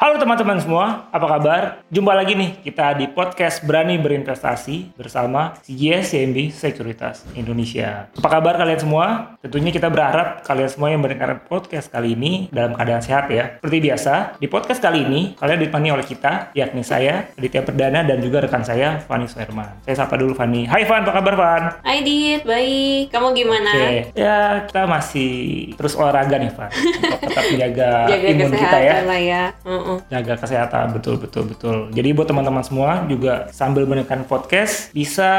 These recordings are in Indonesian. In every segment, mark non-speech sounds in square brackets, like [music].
Halo teman-teman semua, apa kabar? Jumpa lagi nih kita di podcast Berani Berinvestasi bersama CGS CMB Sekuritas Indonesia. Apa kabar kalian semua? Tentunya kita berharap kalian semua yang mendengarkan podcast kali ini dalam keadaan sehat ya. Seperti biasa, di podcast kali ini kalian ditemani oleh kita, yakni saya, Aditya Perdana dan juga rekan saya, Fani Suherman. Saya sapa dulu Fani. Hai Fan, apa kabar Fan? Hai Dit, baik. Kamu gimana? Oke, ya kita masih terus olahraga nih Fan. [laughs] Untuk tetap menjaga Jaga imun kita ya. lah ya. Mm-mm. jaga kesehatan betul betul betul jadi buat teman-teman semua juga sambil mendengarkan podcast bisa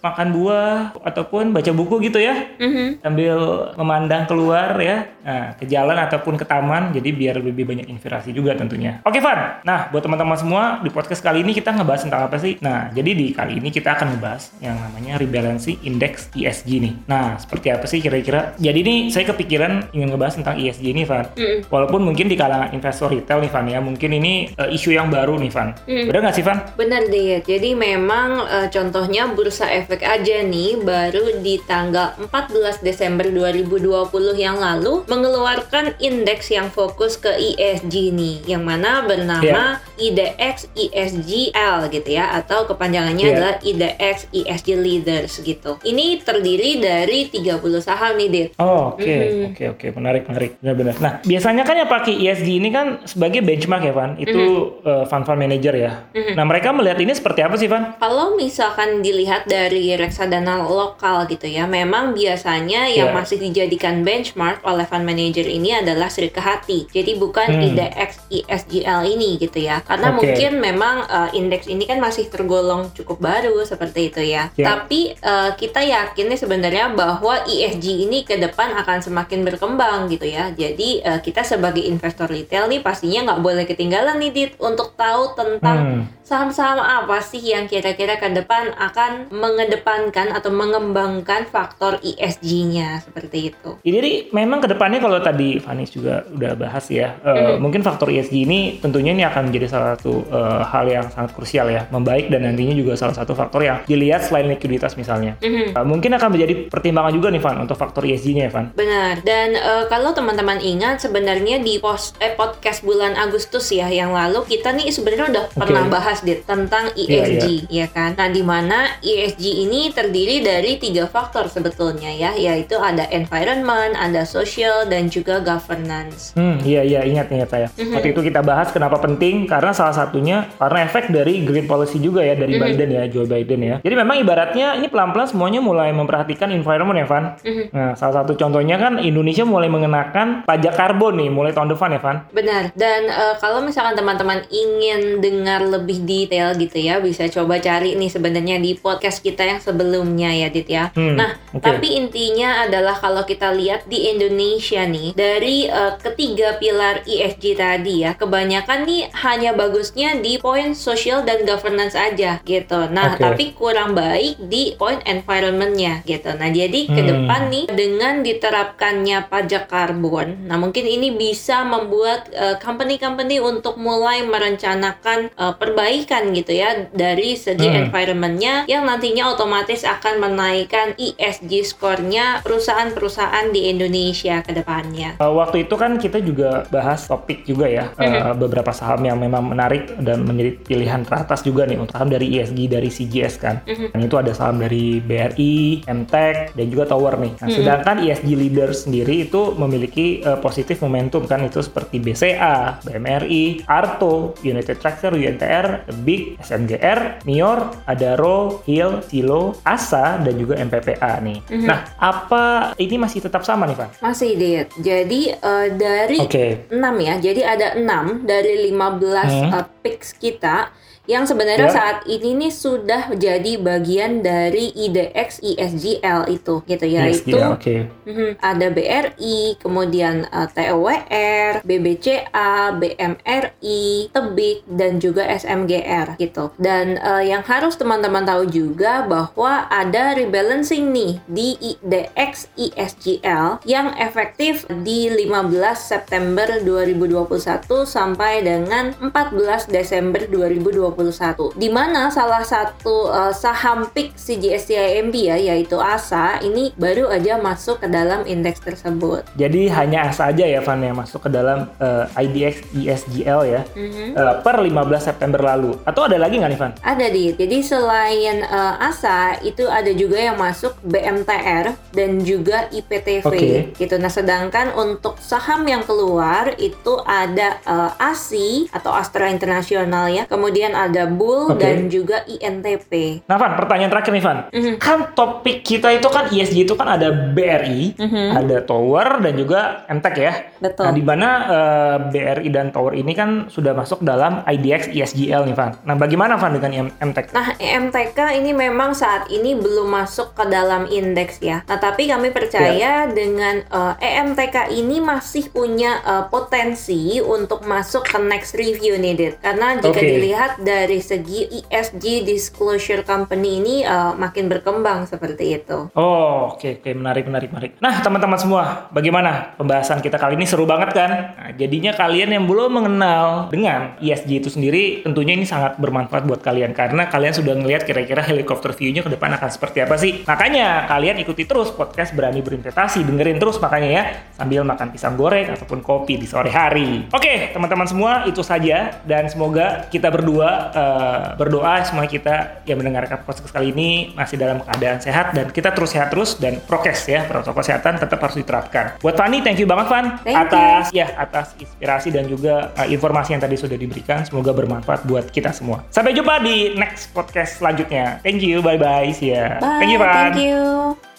makan buah ataupun baca buku gitu ya Mhm. sambil memandang keluar ya nah, ke jalan ataupun ke taman jadi biar lebih banyak inspirasi juga tentunya oke Van nah buat teman-teman semua di podcast kali ini kita ngebahas tentang apa sih nah jadi di kali ini kita akan ngebahas yang namanya rebalancing index ESG nih nah seperti apa sih kira-kira jadi ini saya kepikiran ingin ngebahas tentang ESG ini Van Mm-mm. Walaupun mungkin di kalangan investor retail nih Van ya, mungkin ini eh, isu yang baru nih Van. Hmm. Benar nggak sih Van? Benar Dit. Jadi memang eh, contohnya bursa efek aja nih baru di tanggal 14 Desember 2020 yang lalu mengeluarkan indeks yang fokus ke ESG nih, yang mana bernama IDX ESGL gitu ya atau kepanjangannya Iya. adalah IDX ESG Leaders gitu. Ini terdiri dari 30 saham nih Dit. Oh, oke, Mhm. oke, oke, menarik, menarik, benar-benar. Nah, biasanya kan yang pakai ESG ini kan sebagai benchmark ya, Van. Itu eh, fund-fund manager ya. Mhm. Nah, mereka melihat ini seperti apa sih, Van? Kalau misalkan dilihat dari reksadana lokal gitu ya, memang biasanya yang Iya. masih dijadikan benchmark oleh fund manager ini adalah Sri Hati. Jadi bukan Hmm. IDX ISGL ini gitu ya. Karena Oke. mungkin memang uh, indeks ini kan masih tergolong cukup baru seperti itu ya. Iya. Tapi uh, kita yakin nih sebenarnya bahwa ESG ini ke depan akan semakin berkembang gitu ya. Jadi uh, kita sebagai investor retail nih pastinya nggak boleh ketinggalan nih Dit untuk tahu tentang Hmm. saham-saham apa sih yang kira-kira ke depan akan mengedepankan atau mengembangkan faktor ESG-nya seperti itu. Jadi memang ke depannya kalau tadi Vanis juga udah bahas ya, eh, Mhm. mungkin faktor ESG ini tentunya ini akan menjadi salah satu eh, hal yang sangat krusial ya, membaik dan nantinya juga salah satu faktor yang dilihat selain likuiditas misalnya. Mhm. Eh, mungkin akan menjadi pertimbangan juga nih Van untuk faktor ESG-nya ya Van. Benar. Dan eh, kalau teman-teman ingat sebenarnya di pos eh, podcast bulan Agustus ya yang lalu kita nih sebenarnya udah Oke. pernah bahas dit tentang ESG ya kan. Nah, di mana ESG ini terdiri dari tiga faktor sebetulnya ya, yaitu ada environment, ada social dan juga governance. Hmm, iya iya ingat ingat saya. Mhm. Waktu itu kita bahas kenapa penting karena salah satunya karena efek dari green policy juga ya dari Mhm. Biden ya, Joe Biden ya. Jadi memang ibaratnya ini pelan-pelan semuanya mulai memperhatikan environment ya, Van. Mhm. Nah, salah satu contohnya kan Indonesia mulai mengenakan pajak karbon nih mulai tahun depan ya, Van. Benar. Dan eh, kalau misalkan teman-teman ingin dengar lebih detail gitu ya, bisa coba cari nih sebenarnya di podcast kita yang sebelumnya ya, Dit ya. Hmm, Nah, oke. tapi intinya adalah kalau kita lihat di Indonesia nih, dari eh, ketiga pilar ESG tadi ya, kebanyakan nih hanya bagusnya di poin social dan governance aja gitu. Nah, Oke. tapi kurang baik di poin environmentnya gitu. Nah, jadi ke Hmm. depan nih dengan diterapkannya pajak karbon, nah mungkin ini bisa membuat eh, company-company untuk mulai merencanakan eh, perbaikan gitu ya dari segi Hmm. environmentnya yang nantinya otomatis akan menaikkan ESG skornya perusahaan-perusahaan di Indonesia ke depannya. Uh, waktu itu kan kita juga bahas topik juga ya uh, beberapa saham yang memang menarik dan menjadi pilihan teratas juga nih untuk saham dari ESG dari CGS kan. Mhm. Dan itu ada saham dari BRI, MTEK dan juga Tower nih. Nah, sedangkan ESG leader sendiri itu memiliki uh, positif momentum kan itu seperti BCA, BMRI, Arto, United Tractor, UNTR, The Big, SMGR, Mior, Adaro, Hill, Silo, Asa dan juga MPPA nih. Mhm. Nah, apa ini masih tetap sama nih, Van? Masih, Dit. Jadi eh, dari Oke. 6 ya. Jadi ada 6 dari 15 Hmm. uh, picks kita yang sebenarnya Ya. saat ini nih sudah jadi bagian dari IDX ISGL itu gitu ya Yes, itu oke. Mhm. Ada BRI, kemudian uh, TOWR, BBCA, BMRI, Tebik, dan juga SMGR gitu. Dan uh, yang harus teman-teman tahu juga bahwa ada rebalancing nih di IDX ISGL yang efektif di 15 September 2021 sampai dengan 14 Desember 2021. Di mana salah satu uh, saham PIK CGSCIMB ya yaitu ASA ini baru aja masuk ke dalam indeks tersebut. Jadi hanya ASA aja ya Van yang masuk ke dalam eh, IDX ISGL ya eh, per 15 September lalu. Atau ada lagi nggak nih Van? Ada di. Jadi selain uh, ASA itu ada juga yang masuk BMTR dan juga IPTV Oke. gitu. Nah, sedangkan untuk saham yang keluar itu ada uh, ASI atau Astra Internasional ya. Kemudian ada Bull Oke. dan juga INTP. Nah Van, pertanyaan terakhir nih Van. Mhm. Kan topik kita itu kan ISG itu kan ada BRI, ada Tower dan juga MTEK ya. Betul. Nah di mana eh, BRI dan Tower ini kan sudah masuk dalam IDX ISGL nih Van. Nah bagaimana Van dengan M- MTEK? Nah, EMTK ini memang saat ini belum masuk ke dalam indeks ya. Nah, tapi kami percaya dengan uh, EMTK ini masih punya uh, potensi untuk masuk ke next review nih, Dit. Karena jika Oke. dilihat dari segi ESG disclosure company ini uh, makin berkembang seperti itu. Oh, oke oke menarik menarik menarik. Nah, teman-teman semua, bagaimana pembahasan kita kali ini seru banget kan? Nah, jadinya kalian yang belum mengenal dengan ESG itu sendiri, tentunya ini sangat bermanfaat buat kalian karena kalian sudah ngelihat kira-kira helikopter view-nya ke depan akan seperti apa sih. Makanya kalian ikuti terus podcast Berani Berinvestasi, dengerin terus makanya ya sambil makan pisang goreng ataupun kopi di sore hari. Oke, teman-teman semua, itu saja dan semoga kita berdua eh, berdoa semua kita yang mendengarkan podcast kali ini masih dalam keadaan sehat dan kita terus sehat terus dan prokes ya protokol kesehatan tetap harus diterapkan. Buat Fani, thank you banget Van Thank you. atas ya atas inspirasi dan juga eh, informasi yang tadi sudah diberikan. Semoga bermanfaat buat kita semua. Sampai jumpa di next podcast selanjutnya. Thank you, bye bye, see ya. Bye, Thank you Van. Thank you.